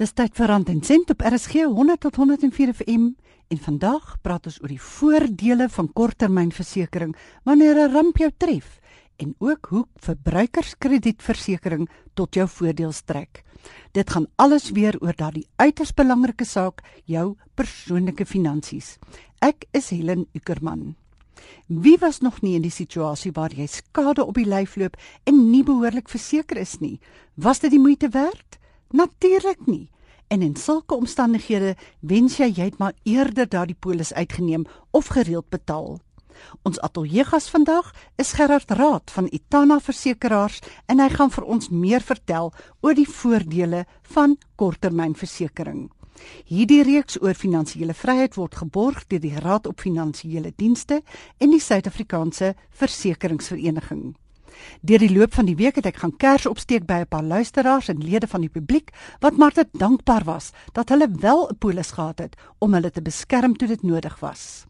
Dis tyd vir Rand en Sent op RSG 100 tot 104 FM en vandag praat ons oor die voordele van korttermynversekering wanneer 'n ramp jou tref en ook hoe verbruikerskredietversekering tot jou voordeel strek. Dit gaan alles weer oor daardie uiters belangrike saak, jou persoonlike finansies. Ek is Helen Ukerman. Wie was nog nie in die situasie waar jy skade op die lyf loop en nie behoorlik verseker is nie? Was dit die moeite werd? Natuurlik nie. En in sulke omstandighede wens jy jy het maar eerder daardie polis uitgeneem of gereeld betaal. Ons ateljeegas vandag is Gerard Raad van Itana Versekeraars en hy gaan vir ons meer vertel oor die voordele van korttermynversekering. Hierdie reeks oor finansiële vryheid word geborg deur die Raad op Finansiële Dienste en die Suid-Afrikaanse Versekeringsvereniging. Deur die loop van die week het ek gaan kers opsteek by 'n paar luisteraars en lede van die publiek wat maar te dankbaar was dat hulle wel 'n polis gehad het om hulle te beskerm toe dit nodig was.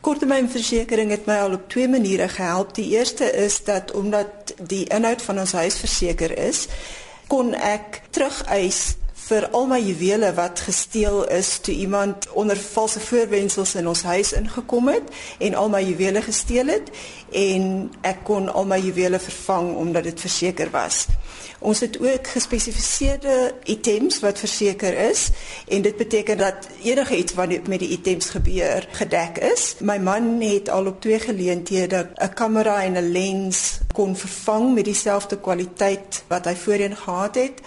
Korttermynversekering het my al op twee maniere gehelp. Die eerste is dat omdat die inhoud van ons huis verseker is, kon ek terugeis vir al my juwele wat gesteel is toe iemand onder valse voorwendsels in ons huis ingekom het en al my juwele gesteel het en ek kon al my juwele vervang omdat dit verseker was. Ons het ook gespesifiseerde items wat verseker is en dit beteken dat enige iets wat met die items gebeur gedek is. My man het al op twee geleenthede 'n kamera en 'n lens kon vervang met dieselfde kwaliteit wat hy voorheen gehad het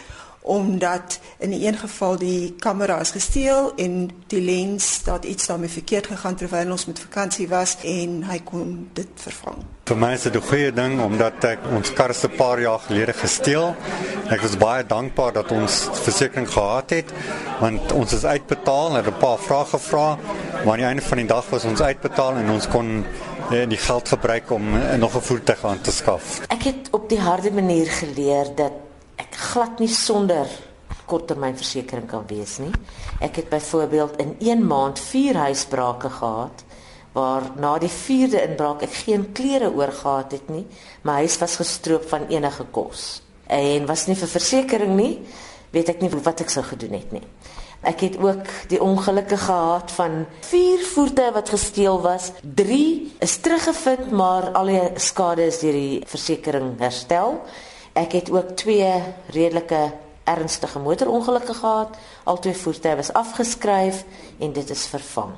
omdat in een geval die kamera is gesteel en die lens dat iets daarmee verkeerd gegaan terwyl ons met vakansie was en hy kon dit vervang. Vir my is dit 'n goeie ding omdat ek ons kar se paar jaar gelede gesteel. Ek is baie dankbaar dat ons versekerings gehad het want ons is uitbetaal en het 'n paar vrae gevra, maar aan die einde van die dag was ons uitbetaal en ons kon eh, die geld gebruik om nog 'n voertuig aan te skaf. Ek het op die harde manier geleer dat ek glad nie sonder korttermynversekering kan wees nie. Ek het byvoorbeeld in 1 maand 4 huisbrake gehad waar na die 4de inbraak ek geen klere oor gehad het nie. My huis was gestroop van enige kos. En was nie vir versekerings nie, weet ek nie wat ek sou gedoen het nie. Ek het ook die ongelukke gehad van 4 voertuie wat gesteel was. 3 is teruggevind, maar al die skade is deur die versekerings herstel. Ek het ook twee redelike ernstige motorongelukke gehad. Al twee voertuie was afgeskryf en dit is vervang.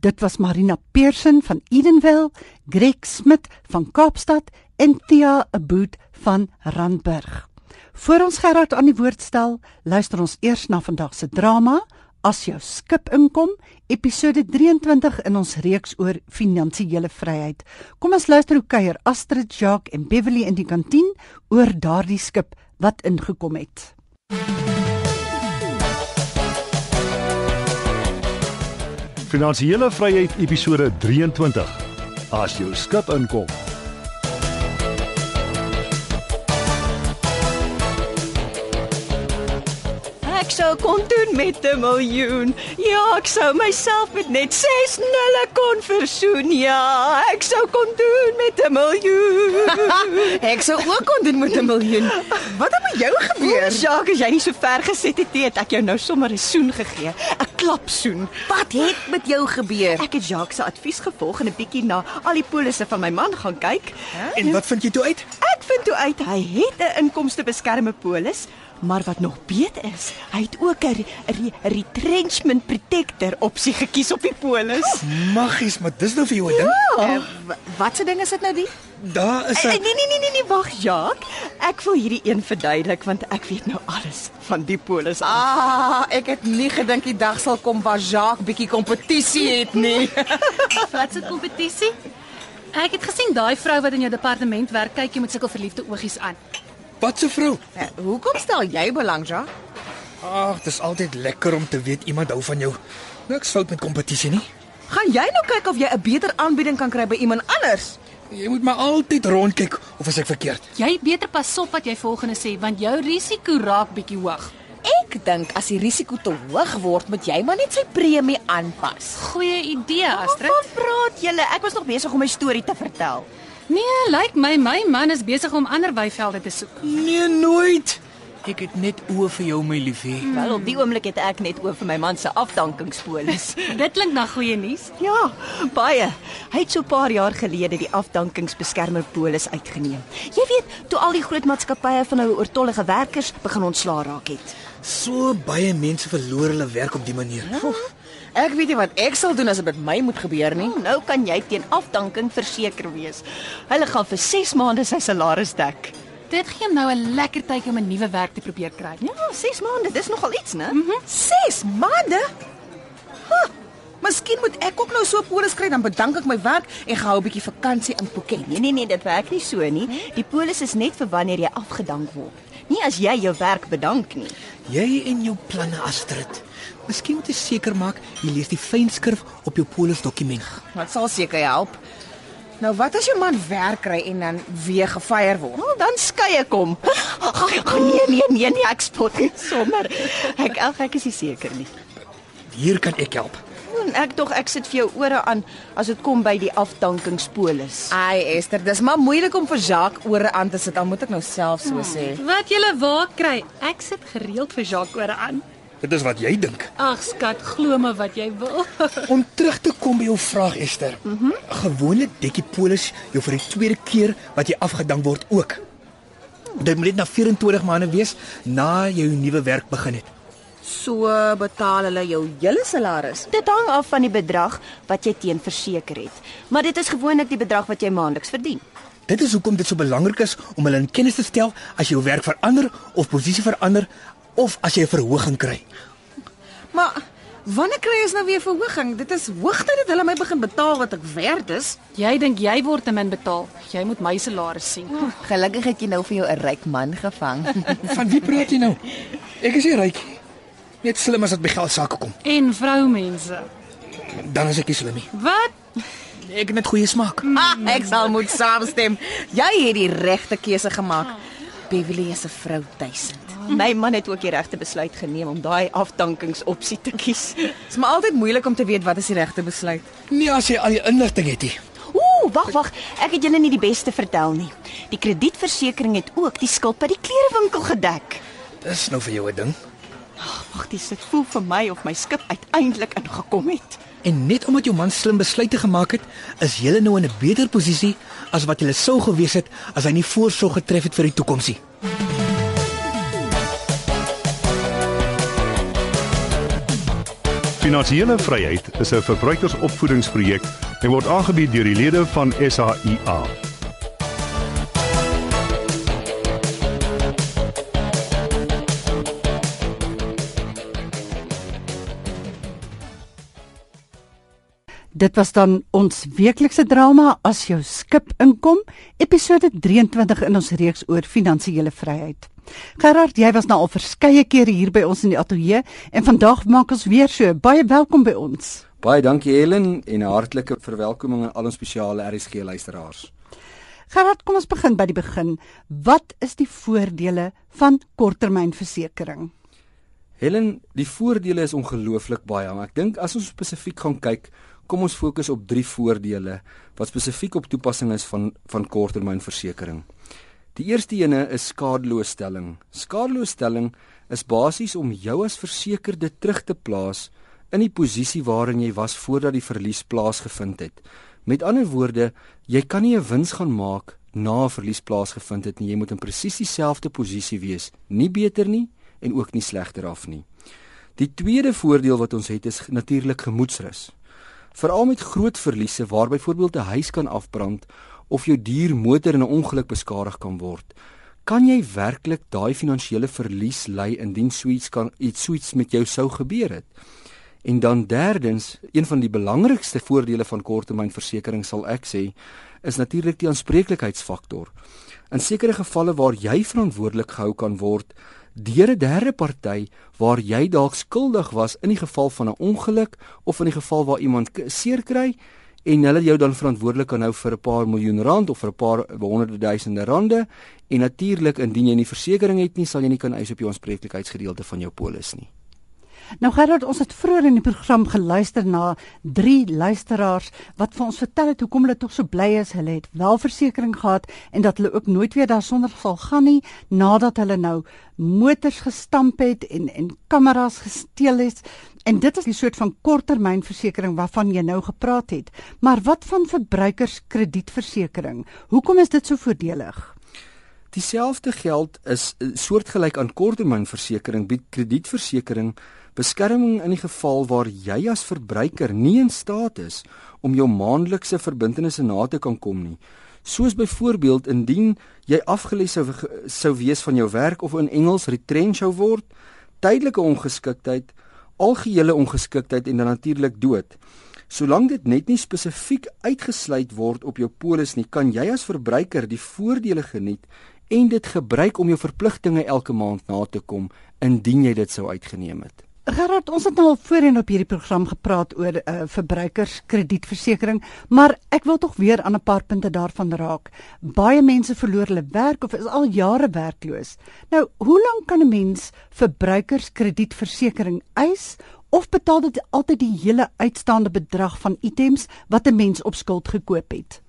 Dit was Marina Pearson van Edenville, Greg Smit van Kaapstad en Tia Aboot van Randburg. Voor ons Gerard aan die woord stel, luister ons eers na vandag se drama As jou skip inkom, episode 23 in ons reeks oor finansiële vryheid. Kom ons luister hoe kuier Astrid, Jacques en Beverly in die kantien oor daardie skip wat ingekom het. Finansiële vryheid episode 23. As jou skip inkom. Sou kon doen met 'n miljoen. Ja, ek sou myself met net 6 nulle kon versoen. Ja, ek sou kon doen met 'n miljoen. ek sou ook kon doen met 'n miljoen. Wat het met jou gebeur? Jacques, as jy nie so ver gesit het nie, het ek jou nou sommer 'n soen gegee. 'n Klapsoen. Wat het met jou gebeur? Ek het Jacques se advies gevolg en 'n bietjie na al die polisse van my man gaan kyk. Huh? En wat vind jy toe uit? Ek vind toe uit hy het 'n inkomstebeskermende polis Maar wat nog beter is, hy het ook 'n retrenchment protector opsie gekies op die polis. Oh, Magies, maar dis nou vir jou 'n ding. Ja. Uh, wat se ding is dit nou die? Daar is 'n Nee nee nee nee, nee wag, Jacques. Ek wil hierdie een verduidelik want ek weet nou alles van die polis. Ah, ek het nie gedink die dag sal kom waar Jacques bietjie kompetisie het nie. wat se kompetisie? Ek het gesien daai vrou wat in jou departement werk, kyk jy met sulke verliefde oogies aan. Wat se vrou? Ja, hoekom stel jy belang, Ja? Ag, dit is altyd lekker om te weet iemand hou van jou. Niks fout met kompetisie nie. Gaan jy nou kyk of jy 'n beter aanbieding kan kry by iemand anders? Jy moet maar altyd rondkyk of as ek verkeerd. Jy beter pas op wat jy volgende sê want jou risiko raak bietjie hoog. Ek dink as die risiko te hoog word, moet jy maar net sy premie aanpas. Goeie idee, Astrid. Wat praat julle? Ek was nog besig om my storie te vertel. Nee, lyk like my my man is besig om ander weivelde te soek. Nee, nooit. Ek het net oë vir jou, my liefie. Wel, op die oomblik het ek net oor vir my man se afdankingspolis. Dit klink na goeie nuus. Ja, baie. Hy het so 'n paar jaar gelede die afdankingsbeskermerpolis uitgeneem. Jy weet, toe al die groot maatskappye van hulle oortollige werkers begin ontslaa raak het. So baie mense verloor hulle werk op die manier. Oef, ek weet nie wat ek sal doen as dit met my moet gebeur nie. Nou kan jy teen afdanking verseker wees. Hulle gaan vir 6 maande sy salaris dek. Dit gee hom nou 'n lekker tyd om 'n nuwe werk te probeer kry. Ja, 6 maande, dis nogal iets, né? Mhm. 6 maande? Huh, Miskien moet ek ook nou so 'n polis kry dan bedank ek my werk en gaan hou 'n bietjie vakansie in Phuket. Nee nee nee, dit werk nie so nie. Die polis is net vir wanneer jy afgedank word. Nie as jy jou werk bedank nie. Jy en jou planne, Astrid. Miskien moet jy seker maak jy lees die fynskrif op jou polisdokument. Wat sal seker help. Nou wat as jou man werk kry en dan weer gefyer word? Wel, dan skei ek hom. Nee nee nee nee, ek spot net sommer. Ek ag ek is nie seker nie. Hier kan ek help. En ek tog ek sit vir jou ore aan as dit kom by die afdankingspolis. Ai Esther, dis maar moeilik om vir Jacques ore aan te sit. Dan moet ek nou self so sê. Wat jy waar kry? Ek sit gereeld vir Jacques ore aan. Dit is wat jy dink. Ag skat, glo my wat jy wil. Om terug te kom by jou vraag, Esther. Mm -hmm. Gewoonlik dek die polis jou vir die tweede keer wat jy afgedank word ook. Dit moet net na 24 maande wees na jy jou nuwe werk begin het. So betaal hulle jou hele salaris. Dit hang af van die bedrag wat jy teen verseker het, maar dit is gewoonlik die bedrag wat jy maandeliks verdien. Dit is hoekom dit so belangrik is om hulle in kennis te stel as jy jou werk verander of posisie verander of as jy 'n verhoging kry. Maar wanneer kry ons nou weer verhoging? Dit is hoogtyd dat hulle my begin betaal wat ek werd is. Jy dink jy word te min betaal. Jy moet my salaris sien. Gelukkig het jy nou vir jou 'n ryk man gevang. Van wie praat jy nou? Ek is nie ryk nie. Net slim as dit by geld sake kom. En vroumense. Dan is ek nie slim nie. Wat? Ek het net goeie smaak. Ah, ek sal moet saamstem. Jy het die regte keuse gemaak. Beverly is 'n vrou duisend. My man het ook die regte besluit geneem om daai afdankingsopsie te kies. Dit is maar altyd moeilik om te weet wat is die regte besluit. Nee, as jy al die inligting het nie. Ooh, wag wag, ek het julle nie die beste vertel nie. Die kredietversekering het ook die skuld by die klerewinkel gedek. Dis nou vir jou 'n ding. Wag, dis dit voel vir my of my skip uiteindelik ingekom het. En net omdat jou man slim besluite gemaak het, is jy nou in 'n beter posisie as wat jy sou gewees het as hy nie voorsorg getref het vir die toekoms nie. Finansiële vryheid is 'n verbruikersopvoedingsprojek en word aangebied deur die lede van SAIA. Dit was dan ons weeklikse drama as jou skip inkom, episode 23 in ons reeks oor finansiële vryheid. Gerard, jy was nou al verskeie kere hier by ons in die ateljee en vandag maak ons weer so. Baie welkom by ons. Baie dankie Helen en 'n hartlike verwelkoming aan al ons spesiale RSG luisteraars. Gerard, kom ons begin by die begin. Wat is die voordele van korttermynversekering? Helen, die voordele is ongelooflik baie, maar ek dink as ons spesifiek gaan kyk, kom ons fokus op drie voordele wat spesifiek op toepassing is van van korttermynversekering. Die eerste ene is skadeloosstelling. Skadeloosstelling is basies om jou as versekerde terug te plaas in die posisie waarin jy was voordat die verlies plaasgevind het. Met ander woorde, jy kan nie 'n wins gaan maak na 'n verlies plaasgevind het nie. Jy moet in presies dieselfde posisie wees, nie beter nie en ook nie slegter af nie. Die tweede voordeel wat ons het is natuurlik gemoedsrus. Veral met groot verliese waar byvoorbeeld 'n huis kan afbrand of jou dier motor in 'n ongeluk beskadig kan word, kan jy werklik daai finansiële verlies ly indien suits kan iets suits met jou sou gebeur het. En dan derdens, een van die belangrikste voordele van korttermynversekering sal ek sê, is natuurlik die aanspreeklikheidsfaktor. In sekere gevalle waar jy verantwoordelik gehou kan word deur 'n derde party waar jy dalk skuldig was in die geval van 'n ongeluk of in die geval waar iemand seer kry en hulle jou dan verantwoordelik kan hou vir 'n paar miljoen rand of vir 'n paar honderde duisende rande en natuurlik indien jy nie versekerings het nie sal jy nie kan eis op jou aanspreeklikheidsgedeelte van jou polis nie. Nou Gerard, ons het vroeër in die program geluister na drie luisteraars wat vir ons vertel het hoekom hulle tog so bly is. Hulle het wel versekerings gehad en dat hulle ook nooit weer daarsonder sal gaan nie nadat hulle nou motors gestamp het en en kameras gesteel het. En dit is die soort van korttermynversekering waarvan jy nou gepraat het. Maar wat van verbruikerskredietversekering? Hoekom is dit so voordelig? Dieselfde geld is eh, soortgelyk aan korttermynversekering bied kredietversekering beskerming in die geval waar jy as verbruiker nie in staat is om jou maandelikse verbintenisse na te kan kom nie. Soos byvoorbeeld indien jy afgeles sou sou wees van jou werk of in Engels retrench sou word, tydelike ongeskiktheid, algehele ongeskiktheid en dan natuurlik dood. Solank dit net nie spesifiek uitgesluit word op jou polis nie, kan jy as verbruiker die voordele geniet en dit gebruik om jou verpligtinge elke maand na te kom indien jy dit sou uitgeneem het. Gerard, ons het nou al voorheen op hierdie program gepraat oor 'n uh, eh, verbruikerskredietversekering, maar ek wil tog weer aan 'n paar punte daarvan raak. Baie mense verloor hulle werk of is al jare werkloos. Nou, hoe lank kan 'n mens verbruikerskredietversekering eis of betaal dit altyd die hele uitstaande bedrag van items wat 'n mens op skuld gekoop het?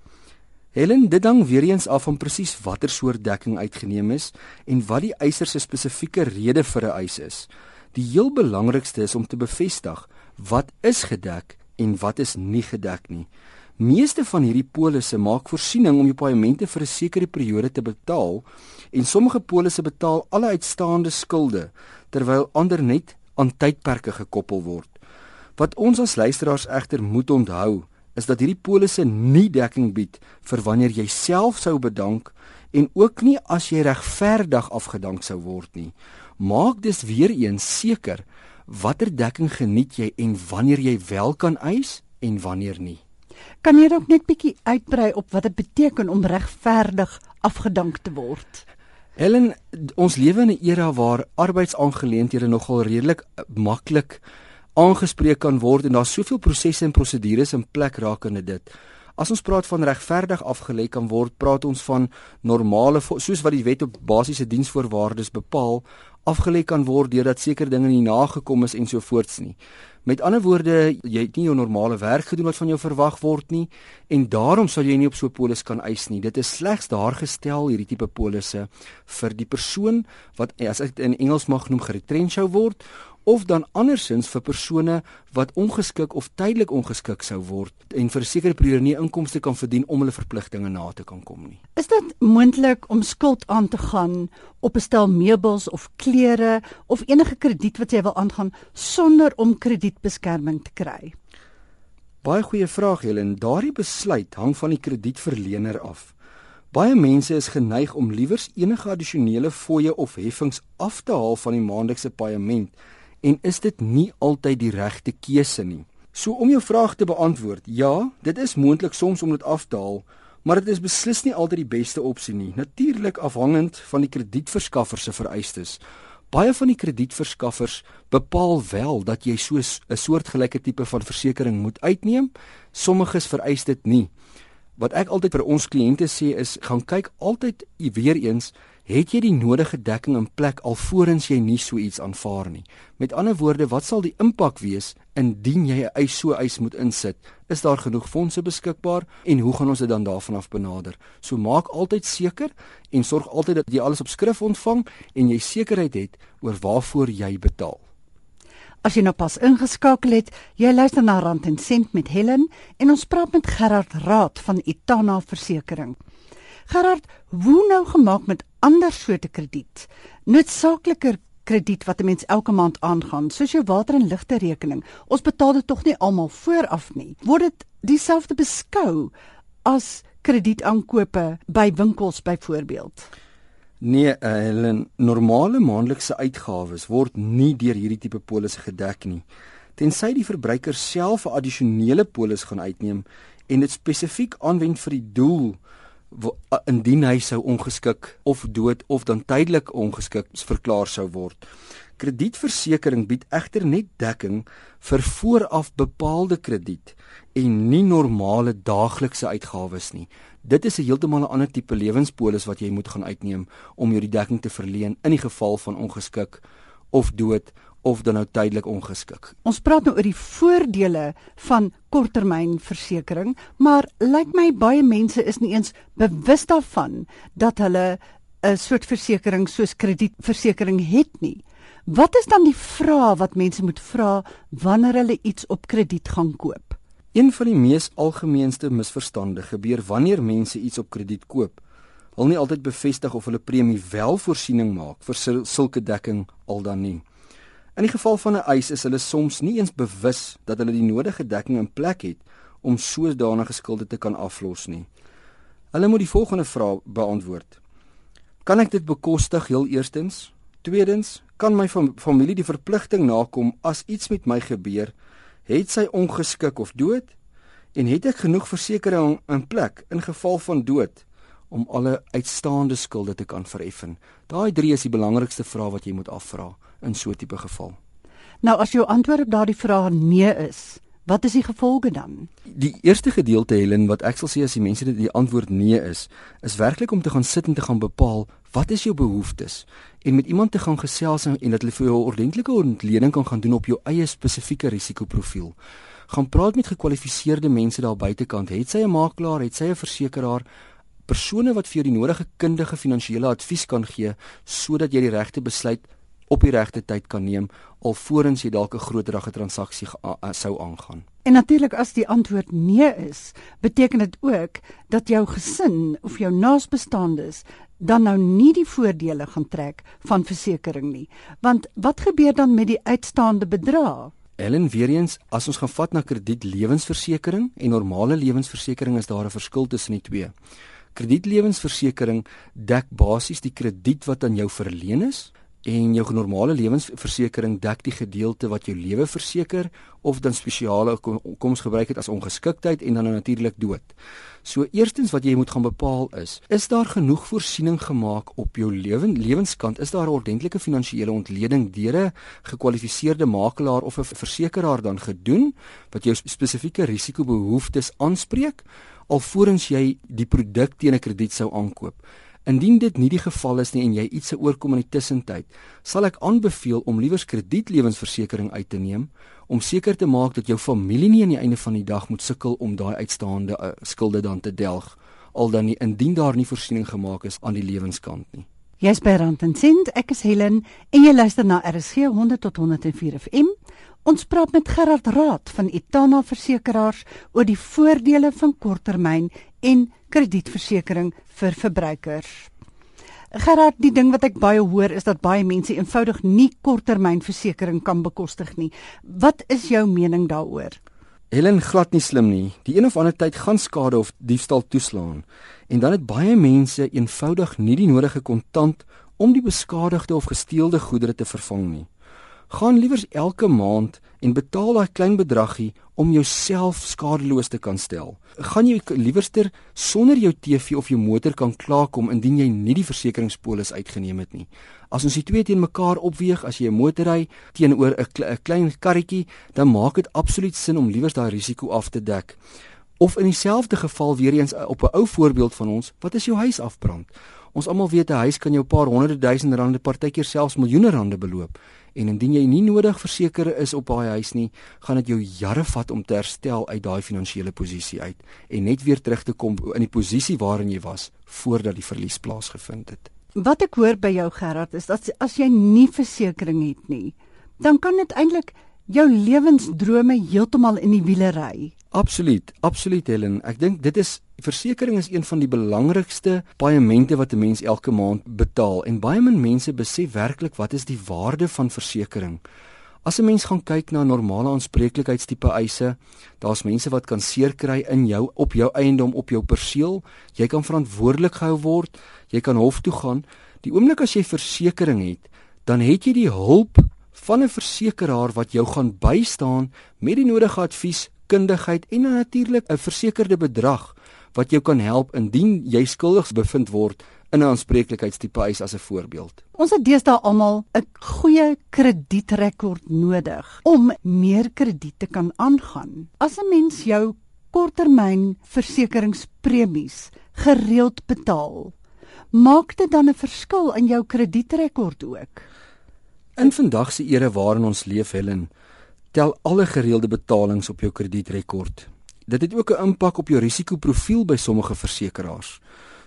Helen, dit hang weer eens af van presies watter soort dekking uitgeneem is en wat die eiser se spesifieke rede vir 'n eis is. Die heel belangrikste is om te bevestig wat is gedek en wat is nie gedek nie. Meeste van hierdie polisse maak voorsiening om jou paemente vir 'n sekere periode te betaal en sommige polisse betaal alle uitstaande skulde terwyl ander net aan tydperke gekoppel word. Wat ons as luisteraars egter moet onthou, is dat hierdie polisse nie dekking bied vir wanneer jy self sou bedank en ook nie as jy regverdig afgedank sou word nie. Maak dus weer eens seker watter dekking geniet jy en wanneer jy wel kan eis en wanneer nie. Kan jy dalk net bietjie uitbrei op wat dit beteken om regverdig afgedank te word? Ellen, ons lewe in 'n era waar arbeidsaangeleenthede nogal redelik maklik aangespreek kan word en daar's soveel prosesse en prosedures in plek rakende dit. As ons praat van regverdig afgelê kan word, praat ons van normale soos wat die wet op basiese diensvoorwaardes bepaal, afgelê kan word deurdat sekere dinge nie nagekom is en so voorts nie. Met ander woorde, jy het nie jou normale werk gedoen wat van jou verwag word nie en daarom sal jy nie op so 'n polis kan eis nie. Dit is slegs daar gestel hierdie tipe polisse vir die persoon wat as ek in Engels mag noem geretrench word of dan andersins vir persone wat ongeskik of tydelik ongeskik sou word en vir 'n sekere periode nie inkomste kan verdien om hulle verpligtinge na te kan kom nie. Is dit moontlik om skuld aan te gaan op 'n stel meubels of klere of enige krediet wat jy wil aangaan sonder om kredietbeskerming te kry? Baie goeie vraag Helen. Daardie besluit hang van die kredietverlener af. Baie mense is geneig om liewers enige addisionele fooie of heffings af te haal van die maandelikse paaiement en is dit nie altyd die regte keuse nie. So om jou vraag te beantwoord, ja, dit is moontlik soms om dit af te haal, maar dit is beslis nie altyd die beste opsie nie. Natuurlik afhangend van die kredietverskaffer se vereistes. Baie van die kredietverskaffers bepaal wel dat jy so 'n soortgelyke tipe van versekerings moet uitneem. Sommiges vereis dit nie. Wat ek altyd vir ons kliënte sê is gaan kyk altyd weer eens het jy die nodige dekking in plek alvorens jy nie so iets aanvaar nie. Met ander woorde, wat sal die impak wees indien jy 'n eis so eis moet insit? Is daar genoeg fondse beskikbaar en hoe gaan ons dit dan daarvan af benader? So maak altyd seker en sorg altyd dat jy alles op skrif ontvang en jy sekerheid het oor waarvoor jy betaal. As jy nou pas ingeskakel het, jy luister na Rand en Sent met Helen en ons praat met Gerard Raad van Itana Versekering. Gerard, hoe nou gemaak met ander soorte krediet? Noodsaakliker krediet wat 'n mens elke maand aangaan, soos jou water en ligte rekening. Ons betaal dit tog nie almal vooraf nie. Word dit dieselfde beskou as kredietaankope by winkels byvoorbeeld? Nee, uh, Helen, normale maandelikse uitgawes word nie deur hierdie tipe polisse gedek nie. Tensy die verbruiker self 'n addisionele polis gaan uitneem en dit spesifiek aanwend vir die doel indien hy sou ongeskik of dood of dan tydelik ongeskik verklaar sou word. Kredietversekering bied egter net dekking vir vooraf bepaalde krediet en nie normale daaglikse uitgawes nie. Dit is 'n heeltemal 'n ander tipe lewenspolis wat jy moet gaan uitneem om jou die dekking te verleen in die geval van ongeskik of dood of dan nou tydelik ongeskik. Ons praat nou oor die voordele van korttermynversekering, maar lyk my baie mense is nie eens bewus daarvan dat hulle 'n soort versekering soos kredietversekering het nie. Wat is dan die vraag wat mense moet vra wanneer hulle iets op krediet gaan koop? Een van die mees algemeenste misverstande gebeur wanneer mense iets op krediet koop. Hulle nie altyd bevestig of hulle premie wel voorsiening maak vir sulke dekking al dan nie. In die geval van 'n eis is hulle soms nie eens bewus dat hulle die nodige dekking in plek het om sodanige skulde te kan aflos nie. Hulle moet die volgende vraag beantwoord: Kan ek dit bekostig heel eerstens? Tweedens, kan my fam familie die verpligting nakom as iets met my gebeur? Het sy ongeskik of dood? En het ek genoeg versekerings in plek in geval van dood om alle uitstaande skulde te kan vereffen? Daai drie is die belangrikste vrae wat jy moet afvra in so 'n tipe geval. Nou as jou antwoord op daardie vraag nee is, wat is die gevolge dan? Die eerste gedeelte Helen wat ek sal sê as die mense dit die antwoord nee is, is werklik om te gaan sit en te gaan bepaal wat is jou behoeftes en met iemand te gaan gesels en dat hulle vir jou 'n ordentlike ontleding kan gaan doen op jou eie spesifieke risikoprofiel. Gaan praat met gekwalifiseerde mense daar buitekant. Het sy 'n makelaar, het sy 'n versekeraar, persone wat vir jou die nodige kundige finansiële advies kan gee sodat jy die regte besluit op die regte tyd kan neem alvorens jy dalk 'n groterige transaksie sou aangaan. En natuurlik as die antwoord nee is, beteken dit ook dat jou gesin of jou naasbestaandes dan nou nie die voordele gaan trek van versekerings nie. Want wat gebeur dan met die uitstaande bedrag? Ellen weer eens, as ons gaan vat na kredietlewensversekering en normale lewensversekering is daar 'n verskil tussen die twee. Kredietlewensversekering dek basies die krediet wat aan jou verleen is en jou normale lewensversekering dek die gedeelte wat jou lewe verseker of dan spesiale koms gebruik het as ongeskiktheid en dan natuurlik dood. So eerstens wat jy moet gaan bepaal is, is daar genoeg voorsiening gemaak op jou lewe lewenskant? Is daar 'n ordentlike finansiële ontleding deur 'n gekwalifiseerde makelaar of 'n versekeraar dan gedoen wat jou spesifieke risikobehoeftes aanspreek alvorens jy die produk teen 'n krediet sou aankoop? Indien dit nie die geval is nie en jy iets se oorkom in die tussentyd, sal ek aanbeveel om liewers kredietlewensversekering uit te neem om seker te maak dat jou familie nie aan die einde van die dag moet sukkel om daai uitstaande uh, skulde dan te delg al dan nie indien daar nie voorsiening gemaak is aan die lewenskant nie. Jy's by Rand en Sint, ek is Helen en jy luister na RSG 100 tot 104 FM. Ons praat met Gerard Raad van Etana Versekeraars oor die voordele van korttermyn en kredietversekering vir verbruikers. Gerard, die ding wat ek baie hoor is dat baie mense eenvoudig nie korttermynversekering kan bekostig nie. Wat is jou mening daaroor? Helen glad nie slim nie. Die een of ander tyd gaan skade of diefstal toeslaan en dan het baie mense eenvoudig nie die nodige kontant om die beskadigde of gesteelde goedere te vervang nie gaan liewers elke maand en betaal daai klein bedragie om jouself skadeloos te kan stel. Gaan jy liewerster sonder jou TV of jou motor kan klaarkom indien jy nie die versekeringspolis uitgeneem het nie. As ons die twee teen mekaar opweeg as jy 'n motor ry teenoor 'n klein karretjie, dan maak dit absoluut sin om liewers daai risiko af te dek. Of in dieselfde geval weer eens op 'n ou voorbeeld van ons, wat as jou huis afbrand? Ons almal weet 'n huis kan jou 'n paar honderde duisende rande, partykeer selfs miljoene rande beloop. En indien jy nie nodig verseker is op daai huis nie, gaan dit jou jare vat om te herstel uit daai finansiële posisie uit en net weer terug te kom in die posisie waarin jy was voordat die verlies plaasgevind het. Wat ek hoor by jou Gerard is dat as jy nie versekerings het nie, dan kan dit eintlik jou lewensdrome heeltemal in die wiele ry. Absoluut, absoluut Helen. Ek dink dit is versekerings is een van die belangrikste paemente wat 'n mens elke maand betaal en baie min mense besef werklik wat is die waarde van versekerings. As 'n mens gaan kyk na normale aanspreeklikheidstipe eise, daar's mense wat kan seer kry in jou op jou eiendom op jou perseel. Jy kan verantwoordelik gehou word. Jy kan hof toe gaan. Die oomblik as jy versekerings het, dan het jy die hulp van 'n versekeraar wat jou gaan bystaan met die nodige advies, kundigheid en natuurlik 'n versekerde bedrag wat jou kan help indien jy skuldig bevind word in 'n aanspreeklikheidstipe eis as 'n voorbeeld. Ons het deesdae almal 'n goeie kredietrekord nodig om meer krediet te kan aangaan. As 'n mens jou korttermyn versekeringspremies gereeld betaal, maak dit dan 'n verskil in jou kredietrekord ook? In vandag se era waarin ons leef, Helen, tel alle gereelde betalings op jou kredietrekord. Dit het ook 'n impak op jou risikoprofiel by sommige versekerings.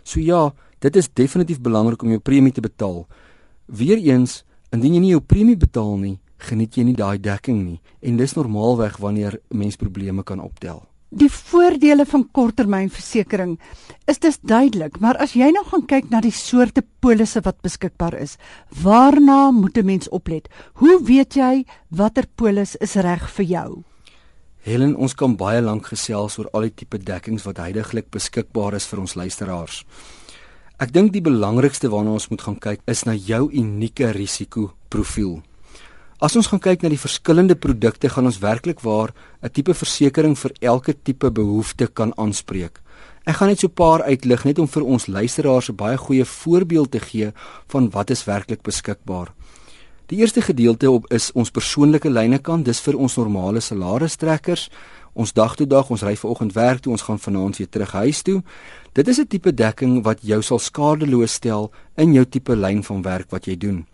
So ja, dit is definitief belangrik om jou premie te betaal. Weereens, indien jy nie jou premie betaal nie, geniet jy nie daai dekking nie en dis normaalweg wanneer mens probleme kan optel. Die voordele van korttermynversekering is dis duidelik, maar as jy nou gaan kyk na die soorte polisse wat beskikbaar is, waarna moet 'n mens oplet? Hoe weet jy watter polis is reg vir jou? Helen, ons kan baie lank gesels oor al die tipe dekkings wat heidaglik beskikbaar is vir ons luisteraars. Ek dink die belangrikste waarna ons moet gaan kyk is na jou unieke risikoprofiel. As ons gaan kyk na die verskillende produkte, gaan ons werklik waar 'n tipe versekering vir elke tipe behoefte kan aanspreek. Ek gaan net so 'n paar uitlig net om vir ons luisteraars 'n baie goeie voorbeeld te gee van wat is werklik beskikbaar. Die eerste gedeelte op is ons persoonlike lynekant, dis vir ons normale salaristrekkers. Ons dag tot dag, ons ry vanoggend werk toe, ons gaan vanaand weer terug huis toe. Dit is 'n tipe dekking wat jou sal skadeloos stel in jou tipe lyn van werk wat jy doen.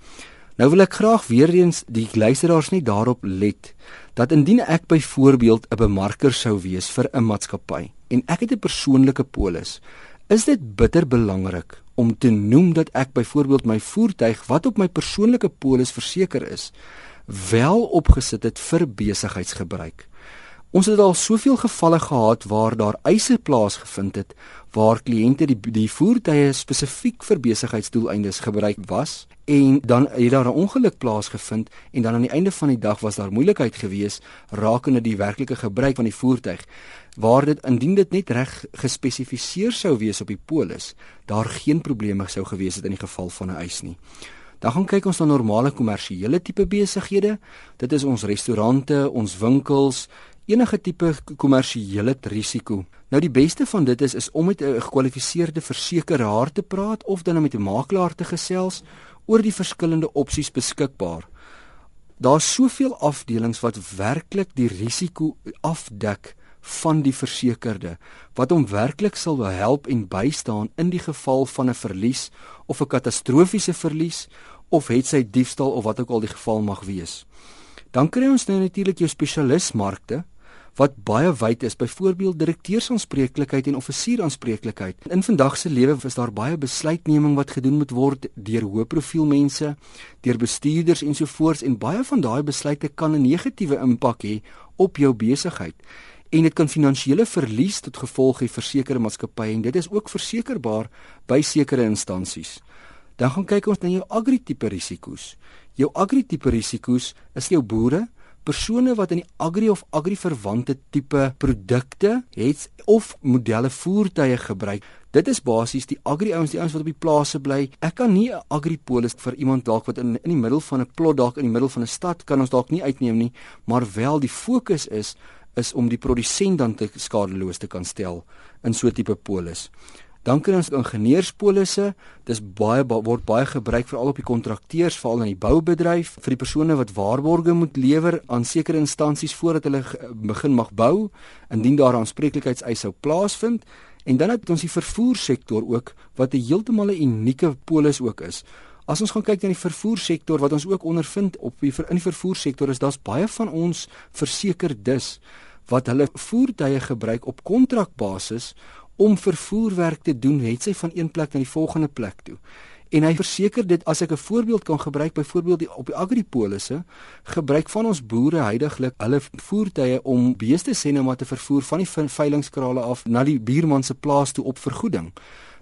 Nou wil ek graag weer eens die luisteraars net daarop let dat indien ek byvoorbeeld 'n bemarker sou wees vir 'n maatskappy en ek het 'n persoonlike polis, is dit bitter belangrik om te noem dat ek byvoorbeeld my voertuig wat op my persoonlike polis verseker is, wel opgesit het vir besigheidsgebruik. Ons het al soveel gevalle gehad waar daar eise plaasgevind het waar kliënte die die voertuie spesifiek vir besigheidsdoeleindes gebruik was en dan het daar 'n ongeluk plaasgevind en dan aan die einde van die dag was daar moeilikheid gewees rakende die werklike gebruik van die voertuig waar dit indien dit net reg gespesifiseer sou wees op die polis daar geen probleme sou gewees het in die geval van 'n eis nie. Dan gaan kyk ons na normale kommersiële tipe besighede. Dit is ons restaurante, ons winkels, enige tipe kommersiële risiko. Nou die beste van dit is is om met 'n gekwalifiseerde versekeraar te praat of dan met 'n makelaar te gesels oor die verskillende opsies beskikbaar. Daar's soveel afdelings wat werklik die risiko afdek van die versekerde wat hom werklik sal help en bystaan in die geval van 'n verlies of 'n katastrofiese verlies of het sy diefstal of wat ook al die geval mag wees. Dan kry ons nou natuurlik jou spesialismarkte wat baie wyd is, byvoorbeeld direkteursanspreeklikheid en offisieraanspreeklikheid. In vandag se lewe is daar baie besluitneming wat gedoen moet word deur hoë profiel mense, deur bestuurders ensovoorts en baie van daai besluite kan 'n negatiewe impak hê op jou besigheid en dit kan finansiële verlies tot gevolg hê vir sekere maatskappye en dit is ook versekerbaar by sekere instansies. Dan gaan kyk ons na jou agri-tipe risiko's. Jou agri-tipe risiko's is jou boere persone wat in die agri of agri verwante tipe produkte het of modelle voertuie gebruik. Dit is basies die agri ouens, die ouens wat op die plase bly. Ek kan nie 'n agri polis vir iemand dalk wat in in die middel van 'n plot dalk in die middel van 'n stad kan ons dalk nie uitneem nie, maar wel die fokus is is om die produsent dan te skadeloos te kan stel in so 'n tipe polis. Dan kry ons ingenieurspolisse. Dis baie ba word baie gebruik veral op die kontrakteurs, veral in die boubedryf vir die persone wat waarborge moet lewer aan sekere instansies voordat hulle begin mag bou, indien daar aanspreeklikheidseise sou plaasvind. En dan het ons die vervoersektor ook wat 'n heeltemal 'n unieke polis ook is. As ons gaan kyk na die vervoersektor wat ons ook ondervind op die in die vervoersektor is daar's baie van ons versekerdes wat hulle voertuie gebruik op kontrakbasis om vervoerwerk te doen, het sy van een plek na die volgende plek toe. En hy verseker dit as ek 'n voorbeeld kan gebruik, byvoorbeeld die, op die agripolisse, gebruik van ons boere heidaglik hulle voertuie om beeste sê nou maar te vervoer van die veilingskrale af na die buurman se plaas toe op vergoeding.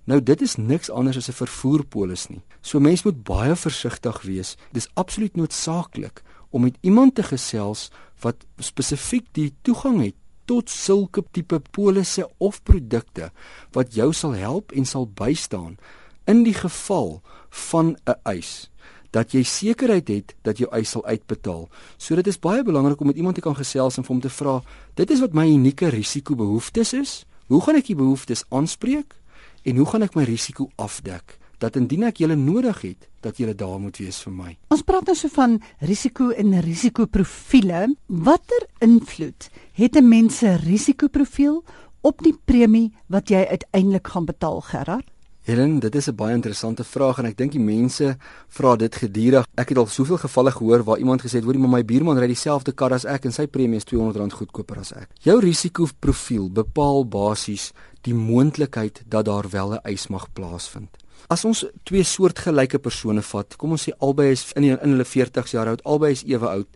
Nou dit is niks anders as 'n vervoerpolis nie. So mense moet baie versigtig wees. Dis absoluut noodsaaklik om met iemand te gesels wat spesifiek die toegang het tot sulke tipe polisse of produkte wat jou sal help en sal bystaan in die geval van 'n eis dat jy sekerheid het dat jou eis sal uitbetaal. So dit is baie belangrik om met iemand te kan gesels en vir hom te vra, dit is wat my unieke risikobehoeftes is. Hoe gaan ek die behoeftes aanspreek en hoe gaan ek my risiko afdek? Dat indien ek julle nodig het, dat julle daar moet wees vir my. Ons praat nou so van risiko en risikoprofiele. Watter invloed het 'n mens se risikoprofiel op die premie wat jy uiteindelik gaan betaal, Gerard? Helen, dit is 'n baie interessante vraag en ek dink die mense vra dit gedurig. Ek het al soveel gevalle gehoor waar iemand gesê het, "Hoorie, maar my buurman ry dieselfde kar as ek en sy premie is R200 goedkoper as ek." Jou risikoprofiel bepaal basies die moontlikheid dat daar wel 'n eis mag plaasvind. As ons twee soortgelyke persone vat, kom ons sê albei is in, in hulle 40s jaar oud, albei is ewe oud.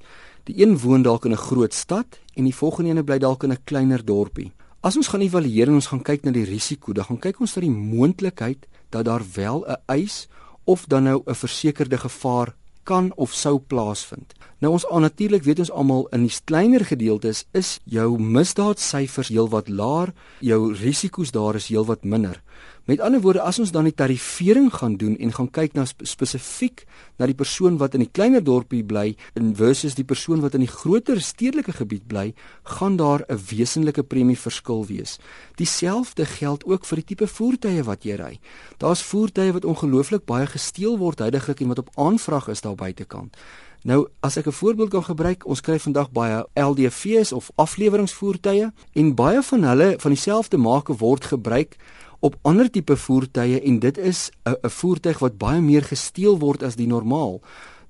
Die een woon dalk in 'n groot stad en die volgende een bly dalk in 'n kleiner dorpie. As ons gaan evalueer en ons gaan kyk na die risiko, dan gaan kyk ons na die moontlikheid dat daar wel 'n eis of dan nou 'n versekerde gevaar kan of sou plaasvind. Nou ons aan natuurlik weet ons almal in die kleiner gedeeltes is jou misdaadsyfers heelwat laer, jou risiko's daar is heelwat minder. Met ander woorde, as ons dan die tarifering gaan doen en gaan kyk na sp spesifiek na die persoon wat in die kleiner dorpie bly versus die persoon wat in die groter stedelike gebied bly, gaan daar 'n wesenlike premie verskil wees. Dieselfde geld ook vir die tipe voertuie wat jy ry. Daar's voertuie wat ongelooflik baie gesteel word heidaglik en wat op aanvraag is daar buitekant. Nou, as ek 'n voorbeeld kan gebruik, ons kry vandag baie LDV's of afleweringsvoertuie en baie van hulle van dieselfde maak word gebruik op ander tipe voertuie en dit is 'n 'n voertuig wat baie meer gesteel word as die normaal.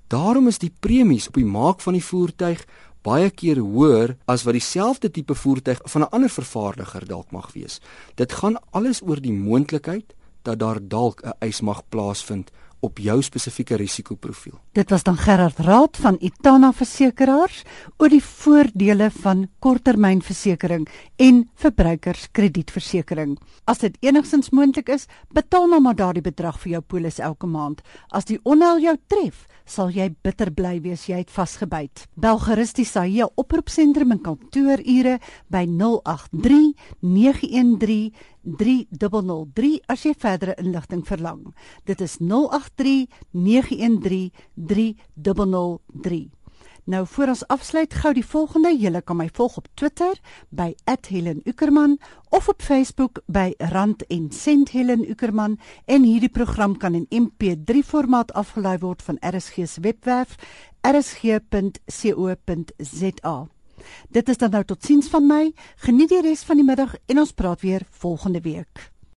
Daarom is die premies op die maak van die voertuig baie keer hoër as wat dieselfde tipe voertuig van 'n ander vervaardiger dalk mag wees. Dit gaan alles oor die moontlikheid dat daar dalk 'n eis mag plaasvind op jou spesifieke risikoprofiel. Dit was dan Gerard Raad van Itana Versekeraars oor die voordele van korttermynversekering en verbruikerskredietversekering. As dit enigstens moontlik is, betaal nou maar daardie bedrag vir jou polis elke maand. As die onheil jou tref, sal jy bitter bly wees jy het vasgebyt. Bel gerus die Sahia oproepsentrum in kantoorure by 083 913 3003 as jy verdere inligting verlang. Dit is 083 913 3003. Nou voor ons afsluit gou die volgende, julle kan my volg op Twitter by @HelenUckerman of op Facebook by Rand en Sent Helen Uckerman en hierdie program kan in MP3 formaat afgelaai word van RSG se webwerf rsg.co.za. Dit is dan nou totiens van my. Geniet die res van die middag en ons praat weer volgende week.